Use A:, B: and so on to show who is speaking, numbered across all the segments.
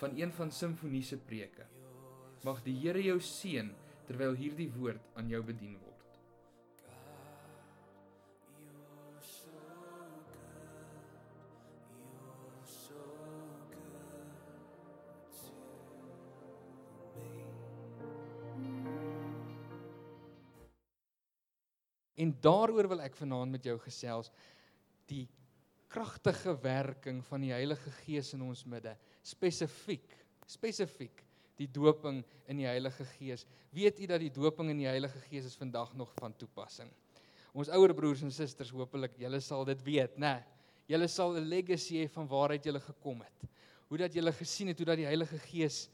A: van een van Simfonie se preke. Mag die Here jou seën terwyl hierdie woord aan jou bedien word. En daaroor wil ek vanaand met jou gesels die kragtige werking van die Heilige Gees in ons midde, spesifiek, spesifiek die doping in die Heilige Gees. Weet u dat die doping in die Heilige Gees is vandag nog van toepassing? Ons ouer broers en susters, hopelik julle sal dit weet, né? Julle sal 'n legacy hê van waaruit julle gekom het. Hoe dat julle gesien het hoe dat die Heilige Gees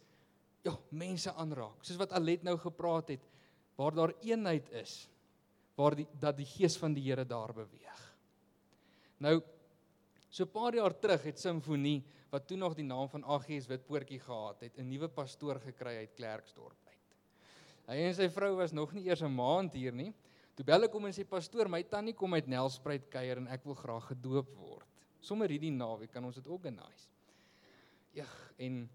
A: ja, mense aanraak. Soos wat Alet nou gepraat het, waar daar eenheid is, waar die dat die Gees van die Here daar beweeg. Nou so 'n paar jaar terug het Simfonie wat toe nog die naam van AGS Witpoortjie gehad het, 'n nuwe pastoor gekry uit Klerksdorp uit. Hy en sy vrou was nog nie eers 'n maand hier nie. Toe bel ek hom en sê pastoor, my tannie kom uit Nelspruit kuier en ek wil graag gedoop word. Sommer hierdie naweek kan ons dit organise. Ja, en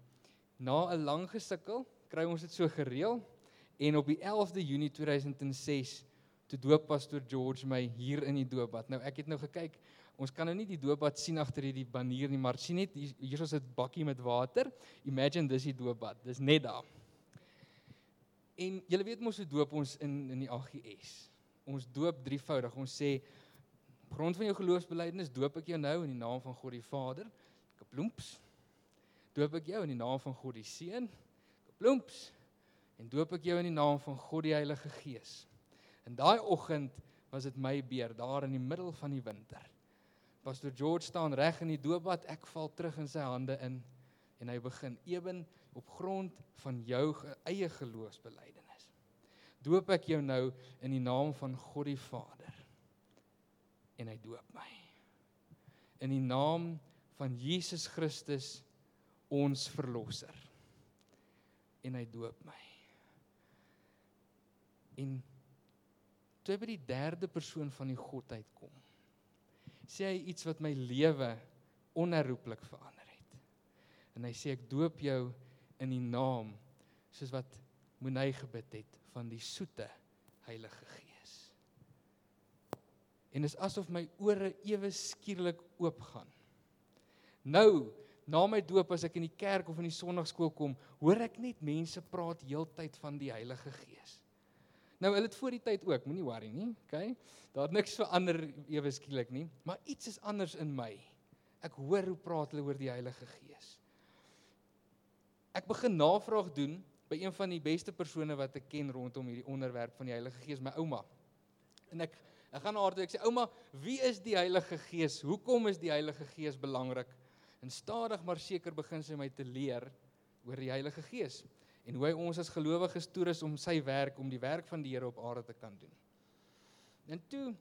A: na 'n lang gesukkel kry ons dit so gereël en op die 11de Junie 2006 toe doop pastoor George my hier in die doopbad. Nou ek het nou gekyk Ons kan nou nie die doopbad sien agter hierdie banier nie, maar sien net hier, is 'n bakkie met water. Imagine dis die doopbad. Dis net daar. En julle weet mos hoe doop ons in in die AGS. Ons doop drievoudig. Ons sê grond van jou geloofsbelijdenis doop ek jou nou in die naam van God die Vader. Kaplumps. Doop ek jou in die naam van God die Seun. Kaplumps. En doop ek jou in die naam van God die Heilige Gees. In daai oggend was dit my beer daar in die middel van die winter. Pastor George staan reg in die doopbad, ek val terug in sy hande in en hy begin ewen op grond van jou eie geloofsbelijdenis. Doop ek jou nou in die naam van God die Vader. En hy doop my. In die naam van Jesus Christus ons verlosser. En hy doop my. En toe by die derde persoon van die godheid kom sê hy iets wat my lewe onherroepelik verander het. En hy sê ek doop jou in die naam soos wat Moenay gebid het van die soete Heilige Gees. En dit is asof my ore ewe skielik oopgaan. Nou, na my doop as ek in die kerk of in die sonnaarskool kom, hoor ek net mense praat heeltyd van die Heilige Gees. Nou hulle het voor die tyd ook, moenie worry nie, okay? Daar het niks verander ewe skielik nie, maar iets is anders in my. Ek hoor hoe praat hulle oor die Heilige Gees. Ek begin navraag doen by een van die beste persone wat ek ken rondom hierdie onderwerp van die Heilige Gees, my ouma. En ek ek gaan na haar toe ek sê ouma, wie is die Heilige Gees? Hoekom is die Heilige Gees belangrik? En stadig maar seker begin sy my te leer oor die Heilige Gees en hoe hy ons as gelowiges toerus om sy werk om die werk van die Here op aarde te kan doen. En toe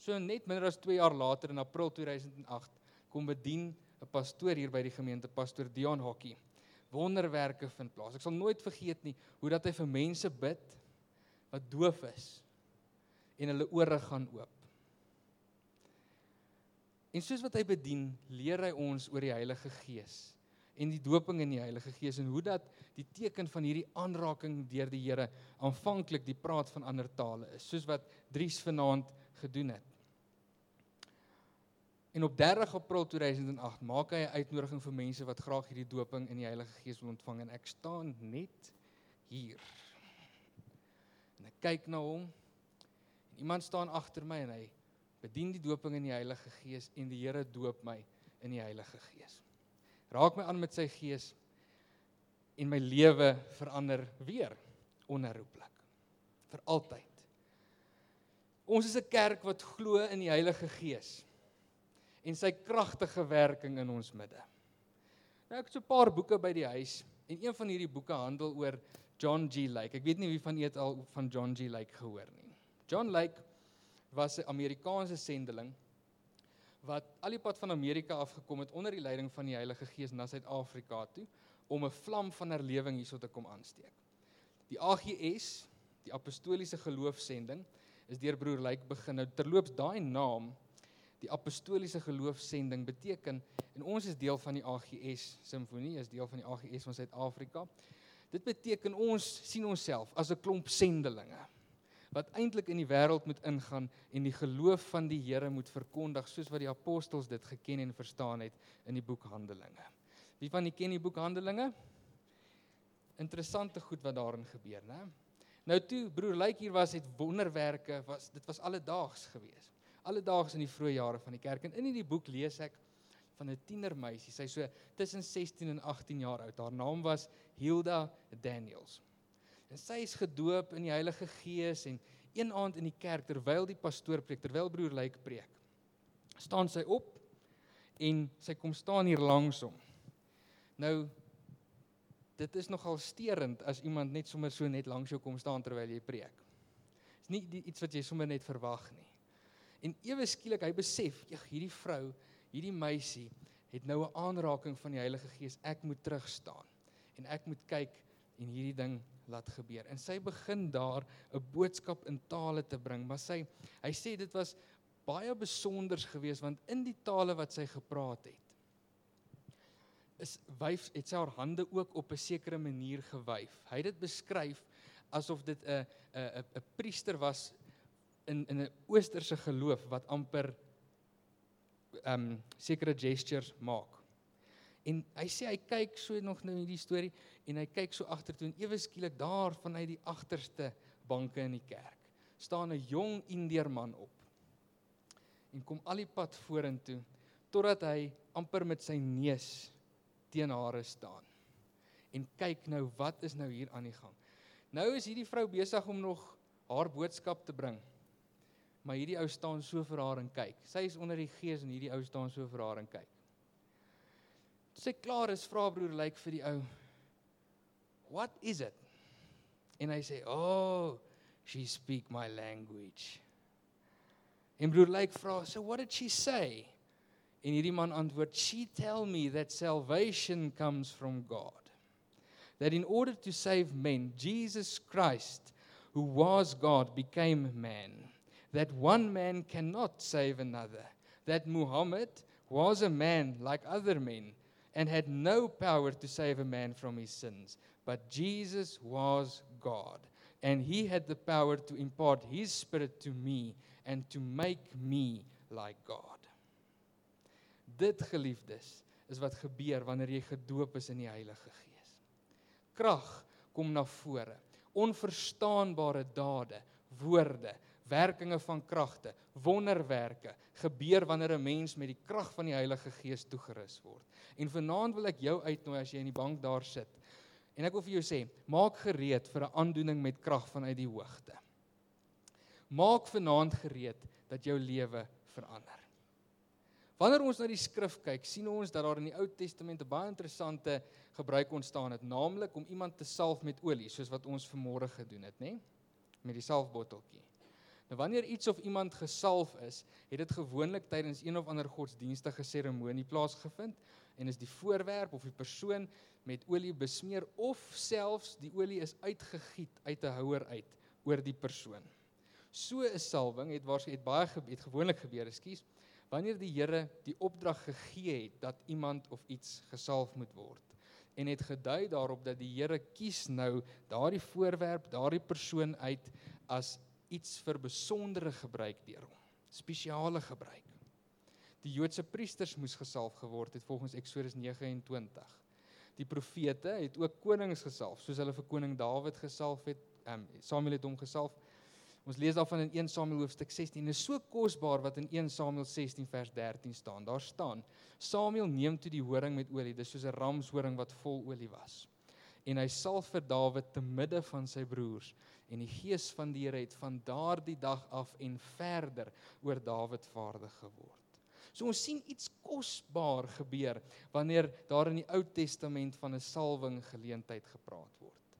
A: so net minder as 2 jaar later in April 2008 kom bedien 'n pastoor hier by die gemeente, pastoor Dion Hokkie. Wonderwerke vind plaas. Ek sal nooit vergeet nie hoe dat hy vir mense bid wat doof is en hulle ore gaan oop. En soos wat hy bedien, leer hy ons oor die Heilige Gees en die doping in die Heilige Gees en hoe dat die teken van hierdie aanraking deur die Here aanvanklik die praat van ander tale is soos wat Dries vanaand gedoen het. En op 30 April 2008 maak hy 'n uitnodiging vir mense wat graag hierdie doping in die Heilige Gees wil ontvang en ek staan net hier. En ek kyk na hom. En iemand staan agter my en hy bedien die doping in die Heilige Gees en die Here doop my in die Heilige Gees raak my aan met sy gees en my lewe verander weer onherroepelik vir altyd. Ons is 'n kerk wat glo in die Heilige Gees en sy kragtige werking in ons midde. Nou ek het so 'n paar boeke by die huis en een van hierdie boeke handel oor John G Lake. Ek weet nie wie van julle al van John G Lake gehoor nie. John Lake was 'n Amerikaanse sendeling wat al die pad van Amerika af gekom het onder die leiding van die Heilige Gees na Suid-Afrika toe om 'n vlam van herlewing hierso te kom aansteek. Die AGS, die Apostoliese Geloofsending, is deur broer Lyk begin. Nou terloops daai naam, die Apostoliese Geloofsending beteken en ons is deel van die AGS Simfonie, is deel van die AGS van Suid-Afrika. Dit beteken ons sien onsself as 'n klomp sendelinge wat eintlik in die wêreld moet ingaan en die geloof van die Here moet verkondig soos wat die apostels dit geken en verstaan het in die boek Handelinge. Wie van julle ken die boek Handelinge? Interessante goed wat daarin gebeur, né? Nou toe broer Lyk hier was het wonderwerke, was dit was alledaags geweest. Alledaags in die vroeë jare van die kerk en in hierdie boek lees ek van 'n tienermeisie, sy so tussen 16 en 18 jaar oud. Haar naam was Hilda Daniels. En sy is gedoop in die Heilige Gees en een aand in die kerk terwyl die pastoor preek, terwyl broer Lyk preek, staan sy op en sy kom staan hier langs hom. Nou dit is nogal sterend as iemand net sommer so net langs jou kom staan terwyl jy preek. Dis nie die, iets wat jy sommer net verwag nie. En ewe skielik hy besef, "Ag, hierdie vrou, hierdie meisie het nou 'n aanraking van die Heilige Gees. Ek moet terug staan en ek moet kyk en hierdie ding laat gebeur. En sy begin daar 'n boodskap in tale te bring, maar sy hy sê dit was baie besonders geweest want in die tale wat sy gepraat het is wyf het sy haar hande ook op 'n sekere manier gewyf. Hy het dit beskryf asof dit 'n 'n 'n priester was in in 'n oosterse geloof wat amper ehm um, sekere gestures maak. En hy sê hy kyk so nog nou in die storie en hy kyk so agtertoe en ewe skielik daar vanuit die agterste banke in die kerk staan 'n jong Indeer man op. En kom al die pad vorentoe totdat hy amper met sy neus teen haar staan. En kyk nou wat is nou hier aan die gang. Nou is hierdie vrou besig om nog haar boodskap te bring. Maar hierdie ou staan so vir haar en kyk. Sy is onder die gees en hierdie ou staan so vir haar en kyk. Sy klaar is, vra broer lyk vir die ou, "What is it?" En hy sê, "Oh, she speak my language." En broer lyk vra, "So what did she say?" En hierdie man antwoord, "She tell me that salvation comes from God. That in order to save men, Jesus Christ, who was God, became man. That one man cannot save another. That Muhammad was a man like other men." And had no power to save a man from his sins. But Jesus was God, and he had the power to impart his spirit to me and to make me like God. Dit geliefdes is wat gebeur wanneer jy gedoop is in die Heilige Gees. Krag kom na vore, onverstaanbare dade, woorde, werkinge van kragte, wonderwerke gebeur wanneer 'n mens met die krag van die Heilige Gees toegerus word. En vanaand wil ek jou uitnooi as jy in die bank daar sit. En ek wil vir jou sê, maak gereed vir 'n aandoening met krag vanuit die hoogte. Maak vanaand gereed dat jou lewe verander. Wanneer ons na die skrif kyk, sien ons dat daar in die Ou Testament 'n baie interessante gebruik ontstaan het, naamlik om iemand te salf met olie, soos wat ons vanmôre gedoen het, nê? Met die salfbotteltjie. Nou wanneer iets of iemand gesalf is, het dit gewoonlik tydens een of ander godsdienstige seremonie plaasgevind en is die voorwerp of die persoon met olie besmeer of selfs die olie is uitgegiet uit 'n houer uit oor die persoon. So 'n salwing het waarskynlik baie het gewoonlik gebeur, ekskuus, wanneer die Here die opdrag gegee het dat iemand of iets gesalf moet word en het gedui daarop dat die Here kies nou daardie voorwerp, daardie persoon uit as iets vir besondere gebruik deur hom. Spesiale gebruik. Die Joodse priesters moes gesalf geword het volgens Eksodus 29. Die profete het ook konings gesalf, soos hulle vir koning Dawid gesalf het. Ehm Samuel het hom gesalf. Ons lees daarvan in 1 Samuel hoofstuk 16. Dit is so kosbaar wat in 1 Samuel 16 vers 13 staan. Daar staan: Samuel neem toe die horing met olie, dis soos 'n ramshoring wat vol olie was. En hy salf vir Dawid te midde van sy broers en die gees van die Here het van daardie dag af en verder oor Dawid vaardig geword. So ons sien iets kosbaar gebeur wanneer daar in die Ou Testament van 'n salwing geleentheid gepraat word.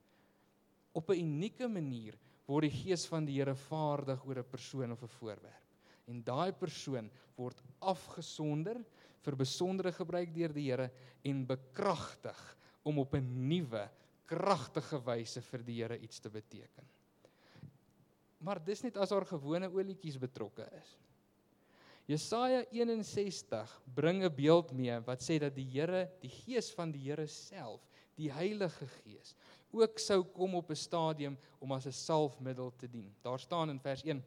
A: Op 'n unieke manier word die gees van die Here vaardig oor 'n persoon of 'n voorwerp. En daai persoon word afgesonder vir besondere gebruik deur die Here en bekragtig om op 'n nuwe, kragtige wyse vir die Here iets te beteken. Maar dis net as daar gewone olietjies betrokke is. Jesaja 61 bring 'n beeld mee wat sê dat die Here, die Gees van die Here self, die Heilige Gees, ook sou kom op 'n stadium om as 'n salfmiddel te dien. Daar staan in vers 1: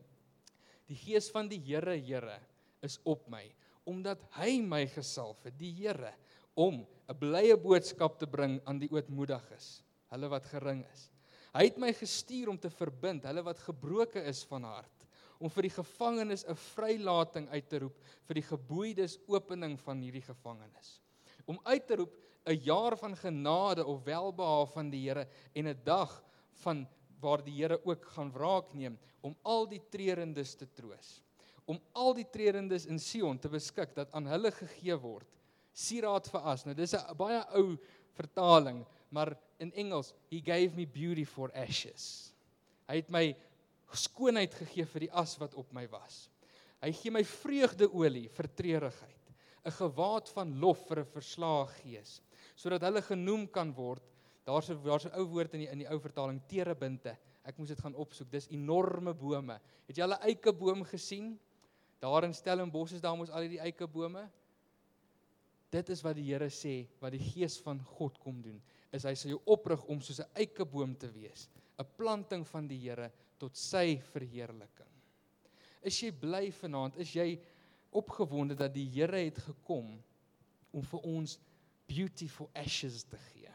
A: Die Gees van die Here, Here, is op my, omdat hy my gesalf het, die Here, om 'n blye boodskap te bring aan die ootmoediges, hulle wat gering is. Hy het my gestuur om te verbind hulle wat gebroken is van hart om vir die gevangenes 'n vrylating uit te roep vir die geboeides opening van hierdie gevangenes. Om uit te roep 'n jaar van genade of welbehae van die Here en 'n dag van waar die Here ook gaan wraak neem om al die treurendes te troos. Om al die treurendes in Sion te beskik dat aan hulle gegee word. Sieraad vir as. Nou dis 'n baie ou vertaling, maar in Engels, he gave me beauty for ashes. Hy het my skoonheid gegee vir die as wat op my was. Hy gee my vreugdeolie vir treurigheid, 'n gewaad van lof vir 'n verslae gees, sodat hulle genoem kan word. Daar's 'n daar's 'n ou woord in die in die ou vertaling terebinte. Ek moes dit gaan opsoek. Dis enorme bome. Het jy al 'n eikeboom gesien? Daar in Stellenbosch is daar mos al die eikebome. Dit is wat die Here sê, wat die Gees van God kom doen, is hy sal jou oprig om soos 'n eikeboom te wees, 'n planting van die Here tot sy verheerliking. Is jy bly vanaand? Is jy opgewonde dat die Here het gekom om vir ons beautiful ashes te gee?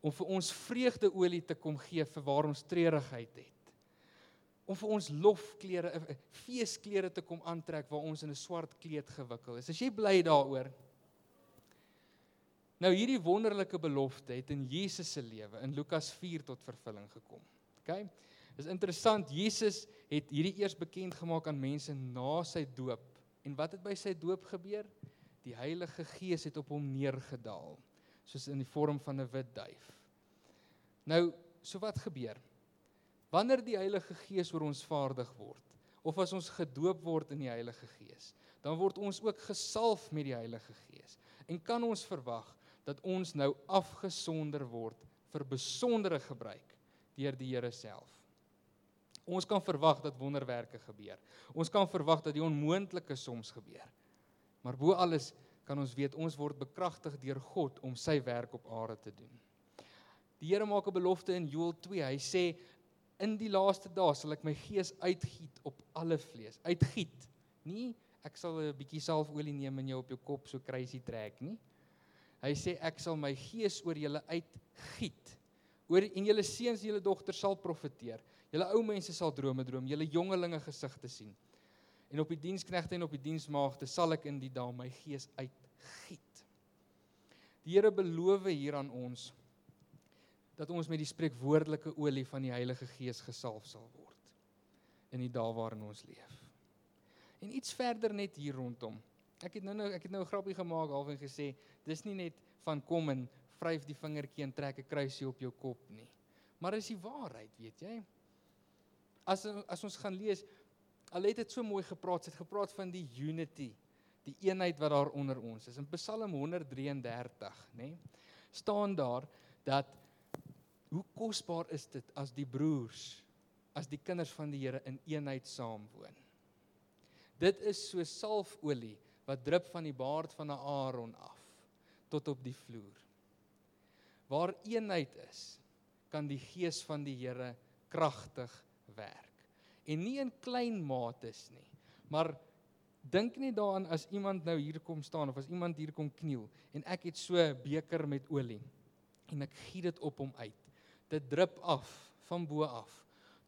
A: Om vir ons vreugdeolie te kom gee vir waar ons treurigheid het. Om vir ons lofklere, eh, eh, feesklere te kom aantrek waar ons in 'n swart kleed gewikkel is. Is jy bly daaroor? Nou hierdie wonderlike belofte het in Jesus se lewe in Lukas 4 tot vervulling gekom. OK? Dis interessant, Jesus het hierdie eers bekend gemaak aan mense na sy doop. En wat het by sy doop gebeur? Die Heilige Gees het op hom neergedaal, soos in die vorm van 'n wit duif. Nou, so wat gebeur? Wanneer die Heilige Gees oor ons vaardig word, of as ons gedoop word in die Heilige Gees, dan word ons ook gesalf met die Heilige Gees. En kan ons verwag dat ons nou afgesonder word vir besondere gebruik deur die Here self? Ons kan verwag dat wonderwerke gebeur. Ons kan verwag dat die onmoontlike soms gebeur. Maar bo alles kan ons weet ons word bekragtig deur God om sy werk op aarde te doen. Die Here maak 'n belofte in Joël 2. Hy sê in die laaste dae sal ek my gees uitgiet op alle vlees. Uitgiet. Nie ek sal 'n bietjie salfolie neem en jou op jou kop so crazy trek nie. Hy sê ek sal my gees oor julle uitgiet. Oor en julle seuns en julle dogters sal profeteer. Julle ou mense sal drome droom, julle jongelinge gesigte sien. En op die diensknegte en op die diensmaagde sal ek in die dae my gees uitgiet. Die Here beloof hier aan ons dat ons met die spreekwoordelike olie van die Heilige Gees gesalf sal word in die dae waarin ons leef. En iets verder net hier rondom. Ek het nou nou ek het nou 'n grappie gemaak half en gesê dis nie net van kom en vryf die vingertjie en trek 'n kruisie op jou kop nie. Maar is die waarheid, weet jy? as as ons gaan lees, al het so mooi gepraat, het gepraat van die unity, die eenheid wat daar onder ons is. In Psalm 133, nê, nee, staan daar dat hoe kosbaar is dit as die broers, as die kinders van die Here in eenheid saamwoon. Dit is so salfolie wat drup van die baard van Aaron af tot op die vloer. Waar eenheid is, kan die gees van die Here kragtig werk. En nie in klein mates nie. Maar dink net daaraan as iemand nou hier kom staan of as iemand hier kom kniel en ek het so 'n beker met olie en ek giet dit op hom uit. Dit drup af van bo af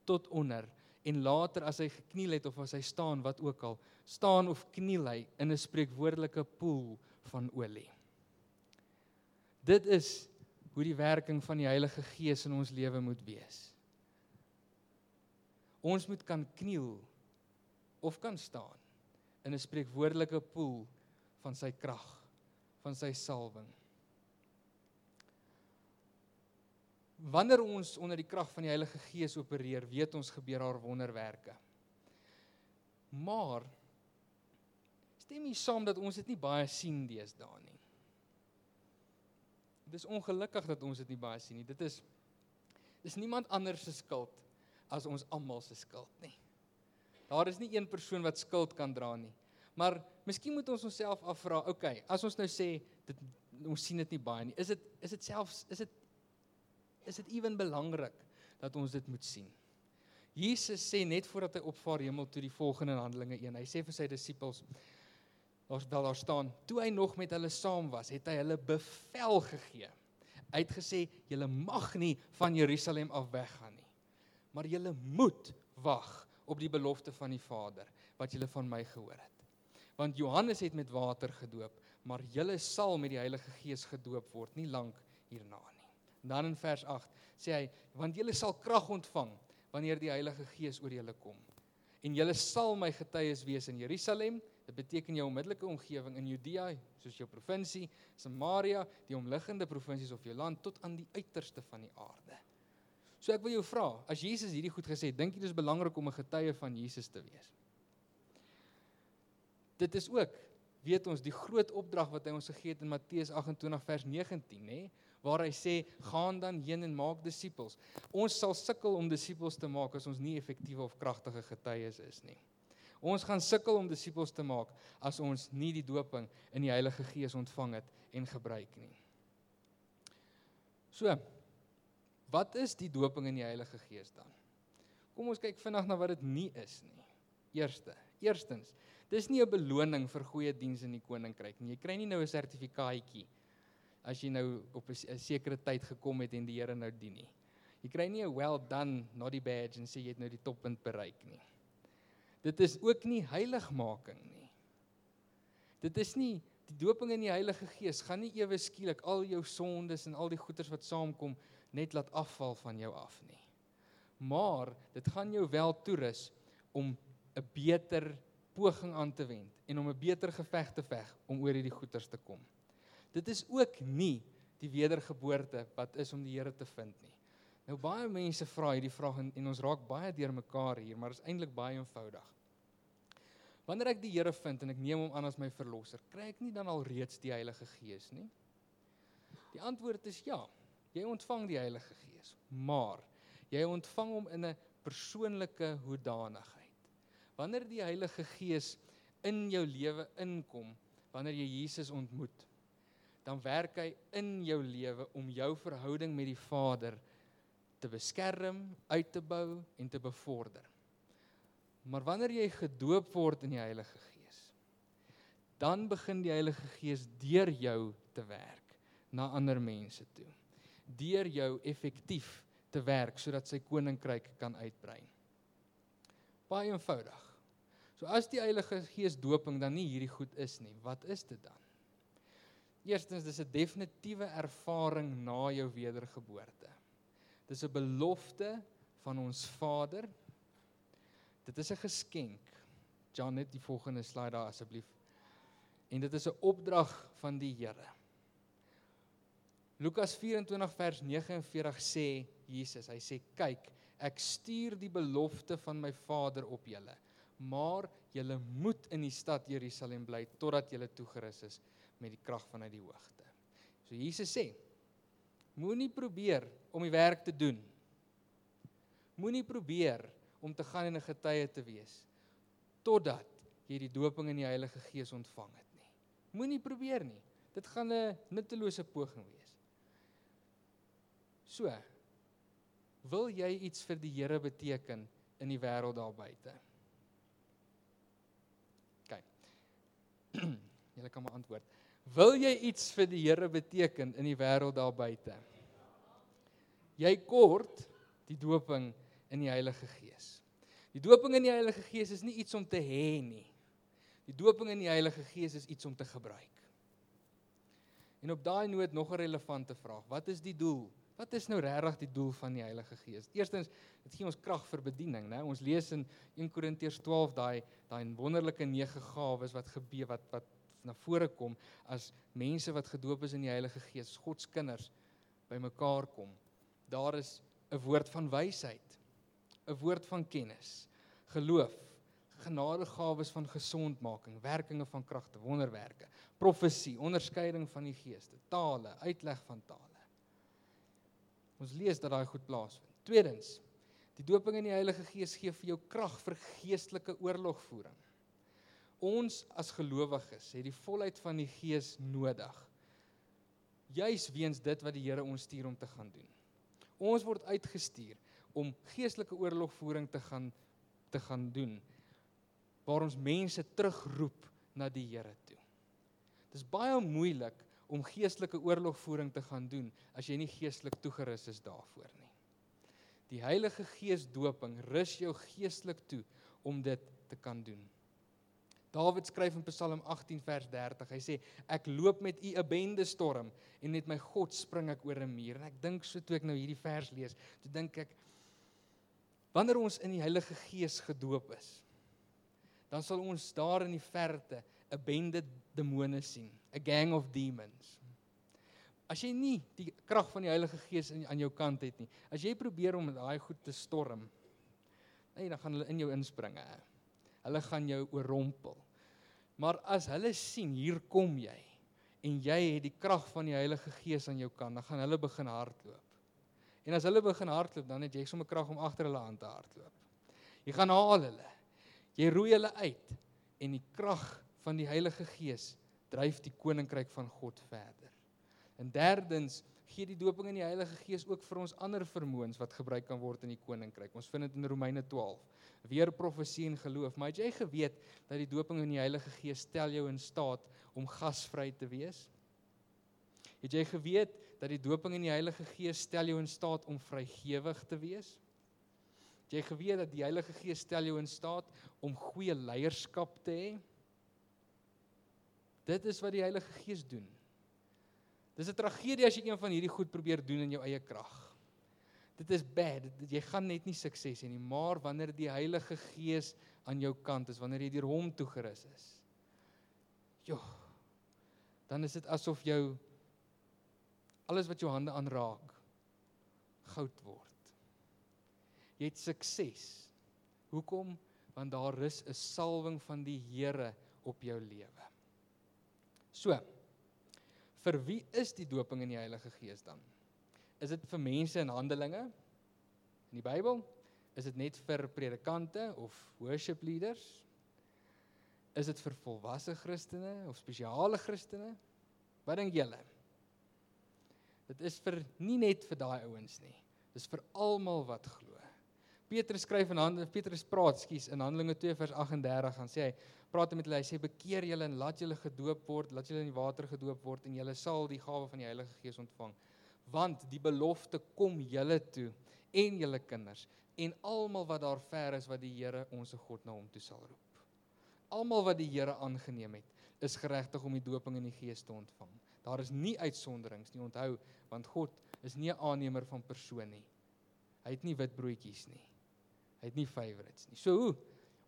A: tot onder en later as hy gekniel het of as hy staan wat ook al staan of kniel hy in 'n spreekwoordelike poel van olie. Dit is hoe die werking van die Heilige Gees in ons lewe moet wees. Ons moet kan kniel of kan staan in 'n spreekwoordelike poel van sy krag, van sy salwing. wanneer ons onder die krag van die Heilige Gees opereer, weet ons gebeur daar wonderwerke. Maar stem jy saam dat ons dit nie baie sien deesdae nie? Dit is ongelukkig dat ons dit nie baie sien nie. Dit is dis niemand anders se skuld as ons almal se skuld nie. Daar is nie een persoon wat skuld kan dra nie. Maar miskien moet ons onsself afvra, okay, as ons nou sê dit ons sien dit nie baie nie. Is dit is dit selfs is dit is dit ewen belangrik dat ons dit moet sien? Jesus sê net voordat hy opvaar hemel toe die volgende in Handelinge 1. Hy sê vir sy disippels daar's wel daar staan, toe hy nog met hulle saam was, het hy hulle bevel gegee. Hy het gesê julle mag nie van Jerusalem af weggaan nie. Maar julle moet wag op die belofte van die Vader wat julle van my gehoor het. Want Johannes het met water gedoop, maar julle sal met die Heilige Gees gedoop word nie lank hierna nie. Dan in vers 8 sê hy, want julle sal krag ontvang wanneer die Heilige Gees oor julle kom. En julle sal my getuies wees in Jerusalem, dit beteken jou onmiddellike omgewing in Judea, soos jou provinsie, Samaria, die omliggende provinsies of jou land tot aan die uiterste van die aarde. So ek wil jou vra, as Jesus hierdie goed gesê het, dink jy dis belangrik om 'n getuie van Jesus te wees? Dit is ook weet ons die groot opdrag wat hy ons gegee het in Matteus 28 vers 19 nê waar hy sê gaan dan heen en maak disippels. Ons sal sukkel om disippels te maak as ons nie effektiewe of kragtige getuies is nie. Ons gaan sukkel om disippels te maak as ons nie die doping in die Heilige Gees ontvang het en gebruik nie. So, wat is die doping in die Heilige Gees dan? Kom ons kyk vinnig na wat dit nie is nie. Eerste, eerstens, Dis nie 'n beloning vir goeie diens in die koninkryk nie. Jy kry nie nou 'n sertifikaatjie as jy nou op 'n sekere tyd gekom het en die Here nou dien nie. Jy kry nie 'n well done not die badge en sê jy het nou die toppunt bereik nie. Dit is ook nie heiligmaking nie. Dit is nie die doping in die Heilige Gees gaan nie ewe skielik al jou sondes en al die goeters wat saamkom net laat afval van jou af nie. Maar dit gaan jou wel toerus om 'n beter poging aan te wend en om 'n beter geveg te veg om oor hierdie goeters te kom. Dit is ook nie die wedergeboorte wat is om die Here te vind nie. Nou baie mense vra hierdie vraag en, en ons raak baie deurmekaar hier, maar dit is eintlik baie eenvoudig. Wanneer ek die Here vind en ek neem hom aan as my verlosser, kry ek nie dan al reeds die Heilige Gees nie? Die antwoord is ja. Jy ontvang die Heilige Gees, maar jy ontvang hom in 'n persoonlike hoedanigheid wanneer die Heilige Gees in jou lewe inkom, wanneer jy Jesus ontmoet, dan werk hy in jou lewe om jou verhouding met die Vader te beskerm, uit te bou en te bevorder. Maar wanneer jy gedoop word in die Heilige Gees, dan begin die Heilige Gees deur jou te werk na ander mense toe. Deur jou effektief te werk sodat sy koninkryk kan uitbrei. Baie eenvoudig. So as die Heilige Gees doping dan nie hierdie goed is nie, wat is dit dan? Eerstens dis 'n definitiewe ervaring na jou wedergeboorte. Dis 'n belofte van ons Vader. Dit is 'n geskenk. Jan net die volgende slide daar asseblief. En dit is 'n opdrag van die Here. Lukas 24 vers 49 sê Jesus, hy sê kyk, ek stuur die belofte van my Vader op julle maar julle moet in die stad Jerusalem bly totdat julle toegerus is met die krag vanuit die hoogte. So Jesus sê: Moenie probeer om die werk te doen. Moenie probeer om te gaan en 'n getuie te wees totdat jy die doping in die Heilige Gees ontvang het nie. Moenie probeer nie. Dit gaan 'n nuttelose poging wees. So, wil jy iets vir die Here beteken in die wêreld daar buite? Julle kan maar antwoord. Wil jy iets vir die Here beteken in die wêreld daar buite? Jy kort die doping in die Heilige Gees. Die doping in die Heilige Gees is nie iets om te hê nie. Die doping in die Heilige Gees is iets om te gebruik. En op daai noot nog 'n relevante vraag. Wat is die doel Wat is nou regtig die doel van die Heilige Gees? Eerstens, dit gee ons krag vir bediening, né? Ons lees in 1 Korintiërs 12 daai daai wonderlike nege gawes wat gebeur wat wat na vore kom as mense wat gedoop is in die Heilige Gees, God se kinders bymekaar kom Daar is 'n woord van wysheid, 'n woord van kennis, geloof, genadegawes van gesondmaking, werkinge van kragte, wonderwerke, profesie, onderskeiding van die geeste, tale, uitleg van tale. Ons lees dat daai goed plaasvind. Tweedens, die doping in die Heilige Gees gee vir jou krag vir geestelike oorlogvoering. Ons as gelowiges het die volheid van die Gees nodig. Juis weens dit wat die Here ons stuur om te gaan doen. Ons word uitgestuur om geestelike oorlogvoering te gaan te gaan doen waar ons mense terugroep na die Here toe. Dit is baie moeilik om geestelike oorlogvoering te gaan doen as jy nie geestelik toegerus is daarvoor nie. Die Heilige Gees doping rus jou geestelik toe om dit te kan doen. Dawid skryf in Psalm 18 vers 30. Hy sê ek loop met u 'n bende storm en met my God spring ek oor 'n muur. En ek dink so toe ek nou hierdie vers lees, toe dink ek wanneer ons in die Heilige Gees gedoop is, dan sal ons daar in die verte 'n bende demone sien, a gang of demons. As jy nie die krag van die Heilige Gees aan jou kant het nie, as jy probeer om daai goed te storm, nee, dan gaan hulle in jou inspringe. Hulle gaan jou oorrompel. Maar as hulle sien hier kom jy en jy het die krag van die Heilige Gees aan jou kant, dan gaan hulle begin hardloop. En as hulle begin hardloop, dan het jy sommer krag om agter hulle aan te hardloop. Jy gaan haal hulle. Jy roei hulle uit en die krag van die Heilige Gees dryf die koninkryk van God verder. En derdens gee die doping in die Heilige Gees ook vir ons ander vermoëns wat gebruik kan word in die koninkryk. Ons vind dit in Romeine 12. Weer profesie en geloof. Maar het jy geweet dat die doping in die Heilige Gees stel jou in staat om gasvry te wees? Het jy geweet dat die doping in die Heilige Gees stel jou in staat om vrygewig te wees? Het jy geweet dat die Heilige Gees stel jou in staat om goeie leierskap te hê? Dit is wat die Heilige Gees doen. Dis 'n tragedie as jy een van hierdie goed probeer doen in jou eie krag. Dit is bad. Dit, jy gaan net nie sukses hê nie, maar wanneer die Heilige Gees aan jou kant is, wanneer jy deur hom toegerus is. Jo. Dan is dit asof jou alles wat jou hande aanraak goud word. Jy het sukses. Hoekom? Want daar is 'n salwing van die Here op jou lewe. So. Vir wie is die doping in die Heilige Gees dan? Is dit vir mense in Handelinge in die Bybel? Is dit net vir predikante of worship leaders? Is dit vir volwasse Christene of spesiale Christene? Wat dink julle? Dit is vir nie net vir daai ouens nie. Dis vir almal wat glo. Petrus skryf in Handelinge Petrus praat, skus, in Handelinge 2 vers 38 gaan sê hy praat met hulle, hy sê bekeer julle en laat julle gedoop word, laat julle in die water gedoop word en julle sal die gawe van die Heilige Gees ontvang. Want die belofte kom julle toe en julle kinders en almal wat daar ver is wat die Here ons God na hom toe sal roep. Almal wat die Here aangeneem het, is geregtig om die doping in die Gees te ontvang. Daar is nie uitsonderings nie, onthou, want God is nie 'n aannemer van persoon nie. Hy het nie wit broodjies nie. Hy het nie favorites nie. So hoe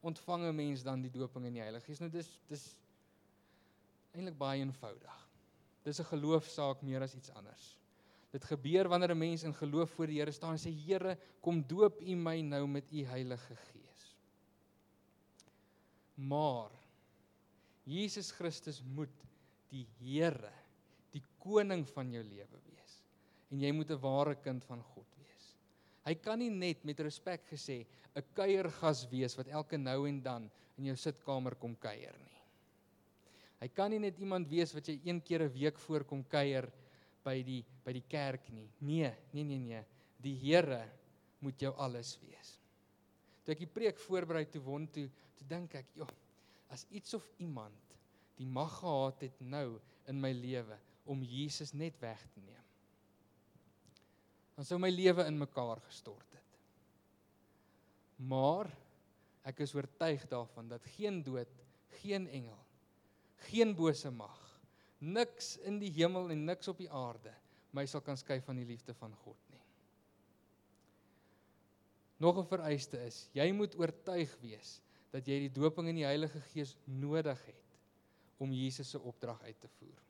A: ontvang 'n mens dan die doping in die Heilige Gees? Nou dis dis eintlik baie eenvoudig. Dis 'n geloofsaak meer as iets anders. Dit gebeur wanneer 'n mens in geloof voor die Here staan en sê Here, kom doop U my nou met U Heilige Gees. Maar Jesus Christus moet die Here, koning van jou lewe wees. En jy moet 'n ware kind van God wees. Hy kan nie net met respek gesê 'n kuiergas wees wat elke nou en dan in jou sitkamer kom kuier nie. Hy kan nie net iemand wees wat jy een keer 'n week voorkom kuier by die by die kerk nie. Nee, nee nee nee. Die Here moet jou alles wees. Toe ek die preek voorberei toe won toe, toe dink ek, "Joh, as iets of iemand die mag gehad het nou in my lewe om Jesus net weg te neem, dan sou my lewe in mekaar gestort het." Maar ek is oortuig daarvan dat geen dood, geen engel, geen bose mag, niks in die hemel en niks op die aarde my sal kan skei van die liefde van God nie. Nog 'n vereiste is, jy moet oortuig wees dat jy die doping in die Heilige Gees nodig het om Jesus se opdrag uit te voer.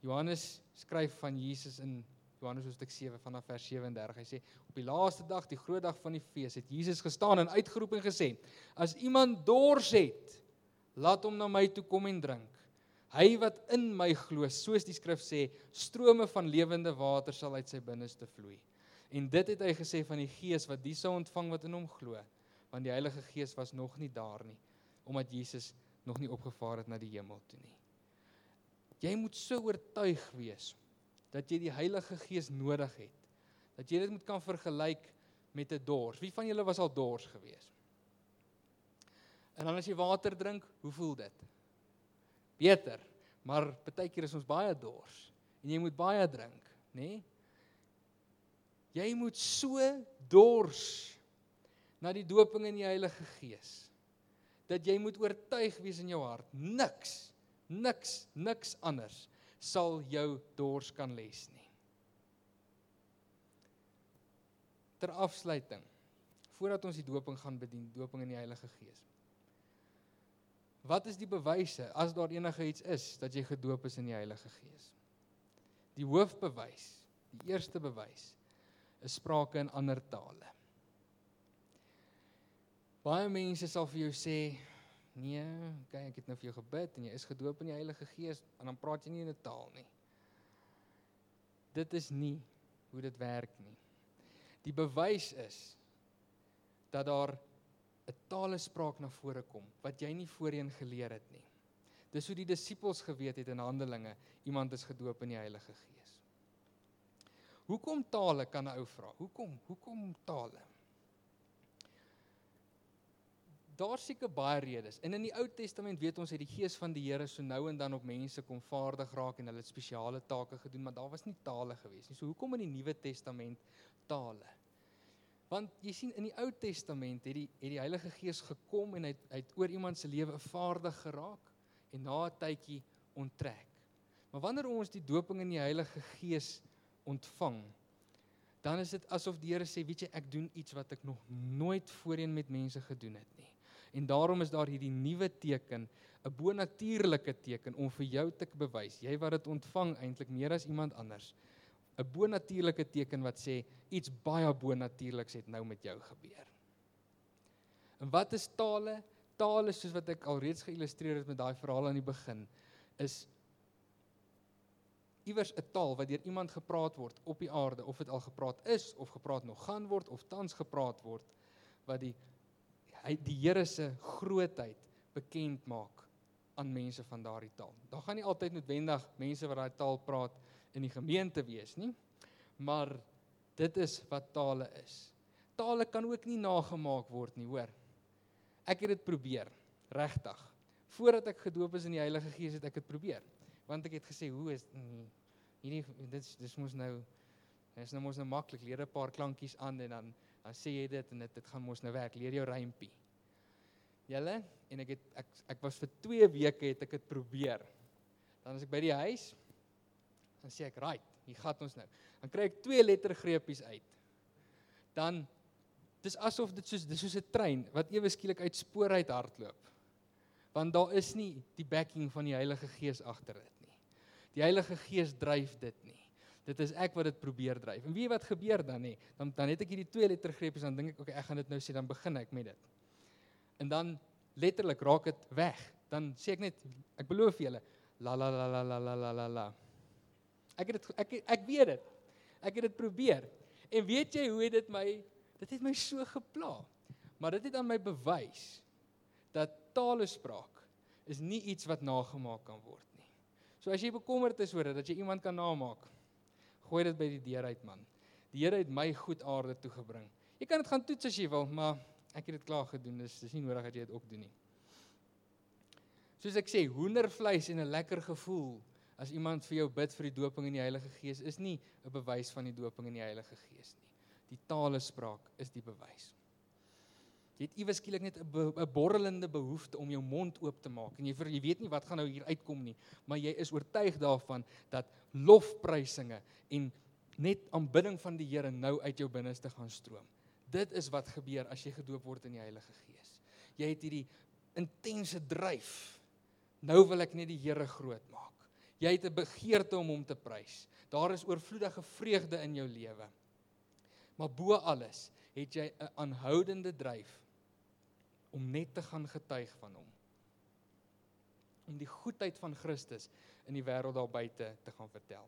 A: Johannes skryf van Jesus in Johannes hoofstuk 7 vanaf vers 37. Hy sê op die laaste dag, die groot dag van die fees, het Jesus gestaan en uitgeroep en gesê: "As iemand dors het, laat hom na my toe kom en drink. Hy wat in my glo, soos die skrif sê, strome van lewende water sal uit sy binneste vloei." En dit het hy gesê van die Gees wat die sou ontvang wat in hom glo, want die Heilige Gees was nog nie daar nie, omdat Jesus nog nie opgevaar het na die hemel toe nie. Jy moet so oortuig wees dat jy die Heilige Gees nodig het. Dat jy dit moet kan vergelyk met 'n dors. Wie van julle was al dors gewees? En dan as jy water drink, hoe voel dit? Beter, maar baie keer is ons baie dors en jy moet baie drink, nê? Nee? Jy moet so dors na die doping in die Heilige Gees dat jy moet oortuig wees in jou hart niks niks niks anders sal jou dors kan les nie. Ter afsluiting voordat ons die doping gaan bedien, doping in die Heilige Gees. Wat is die bewyse as daar enige iets is dat jy gedoop is in die Heilige Gees? Die hoofbewys, die eerste bewys is sprake in ander tale. Baie mense sal vir jou sê, "Nee, kyk, ek het nou vir jou gebid en jy is gedoop in die Heilige Gees en dan praat jy nie in 'n taal nie." Dit is nie hoe dit werk nie. Die bewys is dat daar 'n talespraak na vore kom wat jy nie voorheen geleer het nie. Dis hoe die disippels geweet het in Handelinge, iemand is gedoop in die Heilige Gees. Hoekom tale kan 'n ou vra? Hoekom? Hoekom tale? Daar seker baie redes. En in die Ou Testament weet ons het die gees van die Here so nou en dan op mense kom vaardig raak en hulle spesiale take gedoen, maar daar was nie tale gewees nie. So hoekom in die Nuwe Testament tale? Want jy sien in die Ou Testament het die het die Heilige Gees gekom en hy het, hy het oor iemand se lewe vaardig geraak en na 'n tydjie onttrek. Maar wanneer ons die doping in die Heilige Gees ontvang, dan is dit asof die Here sê, weet jy, ek doen iets wat ek nog nooit voorheen met mense gedoen het nie. En daarom is daar hierdie nuwe teken, 'n bonatuurlike teken om vir jou te bewys, jy wat dit ontvang eintlik meer as iemand anders. 'n Bonatuurlike teken wat sê iets baie bonatuurliks het nou met jou gebeur. En wat is tale? Tale soos wat ek alreeds geillustreer het met daai verhaal aan die begin is iewers 'n taal wat deur iemand gepraat word op die aarde of dit al gepraat is of gepraat nog gaan word of tans gepraat word wat die hy die Here se grootheid bekend maak aan mense van daardie taal. Daar gaan nie altyd noodwendig mense wat daai taal praat in die gemeente wees nie. Maar dit is wat tale is. Tale kan ook nie nagemaak word nie, hoor. Ek het dit probeer, regtig. Voordat ek gedoop is in die Heilige Gees het ek dit probeer want ek het gesê hoe is mm, hierdie dit dis mos nou is nou mos nou maklik leer 'n paar klankies aan en dan dan sê jy dit en dit dit gaan mos nou werk. Leer jou rympie julle en ek het ek ek was vir 2 weke het ek dit probeer. Dan as ek by die huis dan sê ek right hier gaan ons nou. Dan kry ek twee lettergreepies uit. Dan dis asof dit soos dis soos 'n trein wat ewe skielik uit spoor uit hardloop. Want daar is nie die backing van die Heilige Gees agter dit Die Heilige Gees dryf dit nie. Dit is ek wat dit probeer dryf. En weet wat gebeur dan nie? Dan dan het ek hierdie twee lettergrepe en dan dink ek, okay, ek gaan dit nou sê, dan begin ek met dit. En dan letterlik raak dit weg. Dan sê ek net ek beloof julle la la la la la la la la. Ek het dit ek ek weet dit. Ek het dit probeer. En weet jy hoe het dit my dit het my so gepla. Maar dit het aan my bewys dat taalespraak is nie iets wat nagemaak kan word So as jy bekommerd is oor dit dat jy iemand kan namaak, gooi dit by die deur uit man. Die Here het my goed aarde toe gebring. Jy kan dit gaan toets as jy wil, maar ek het dit klaar gedoen. Dis dis nie nodig dat jy dit ook doen nie. Soos ek sê, hoendervleis en 'n lekker gevoel as iemand vir jou bid vir die doping in die Heilige Gees is nie 'n bewys van die doping in die Heilige Gees nie. Die talespraak is die bewys. Jy het iewes skielik net 'n be, borrelende behoefte om jou mond oop te maak en jy vir, jy weet nie wat gaan nou hier uitkom nie, maar jy is oortuig daarvan dat lofprysinge en net aanbidding van die Here nou uit jou binneste gaan stroom. Dit is wat gebeur as jy gedoop word in die Heilige Gees. Jy het hierdie intense dryf. Nou wil ek net die Here groot maak. Jy het 'n begeerte om hom te prys. Daar is oorvloedige vreugde in jou lewe. Maar bo alles het jy 'n aanhoudende dryf om net te gaan getuig van hom. Om die goedheid van Christus in die wêreld daar buite te gaan vertel.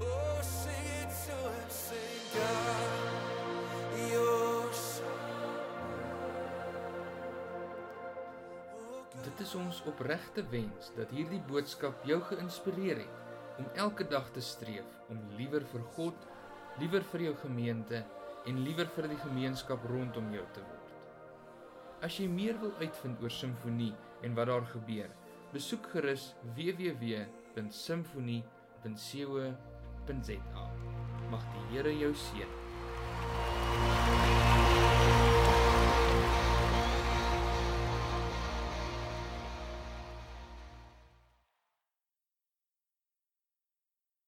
A: Oh, sing it so and sing God, you're so Dit is ons opregte wens dat hierdie boodskap jou geïnspireer het om elke dag te streef om liewer vir God, liewer vir jou gemeente en liewer vir die gemeenskap rondom jou te word. As jy meer wil uitvind oor simfonie en wat daar gebeur, besoek gerus www.simfonie.co.za. Mag die Here jou seën.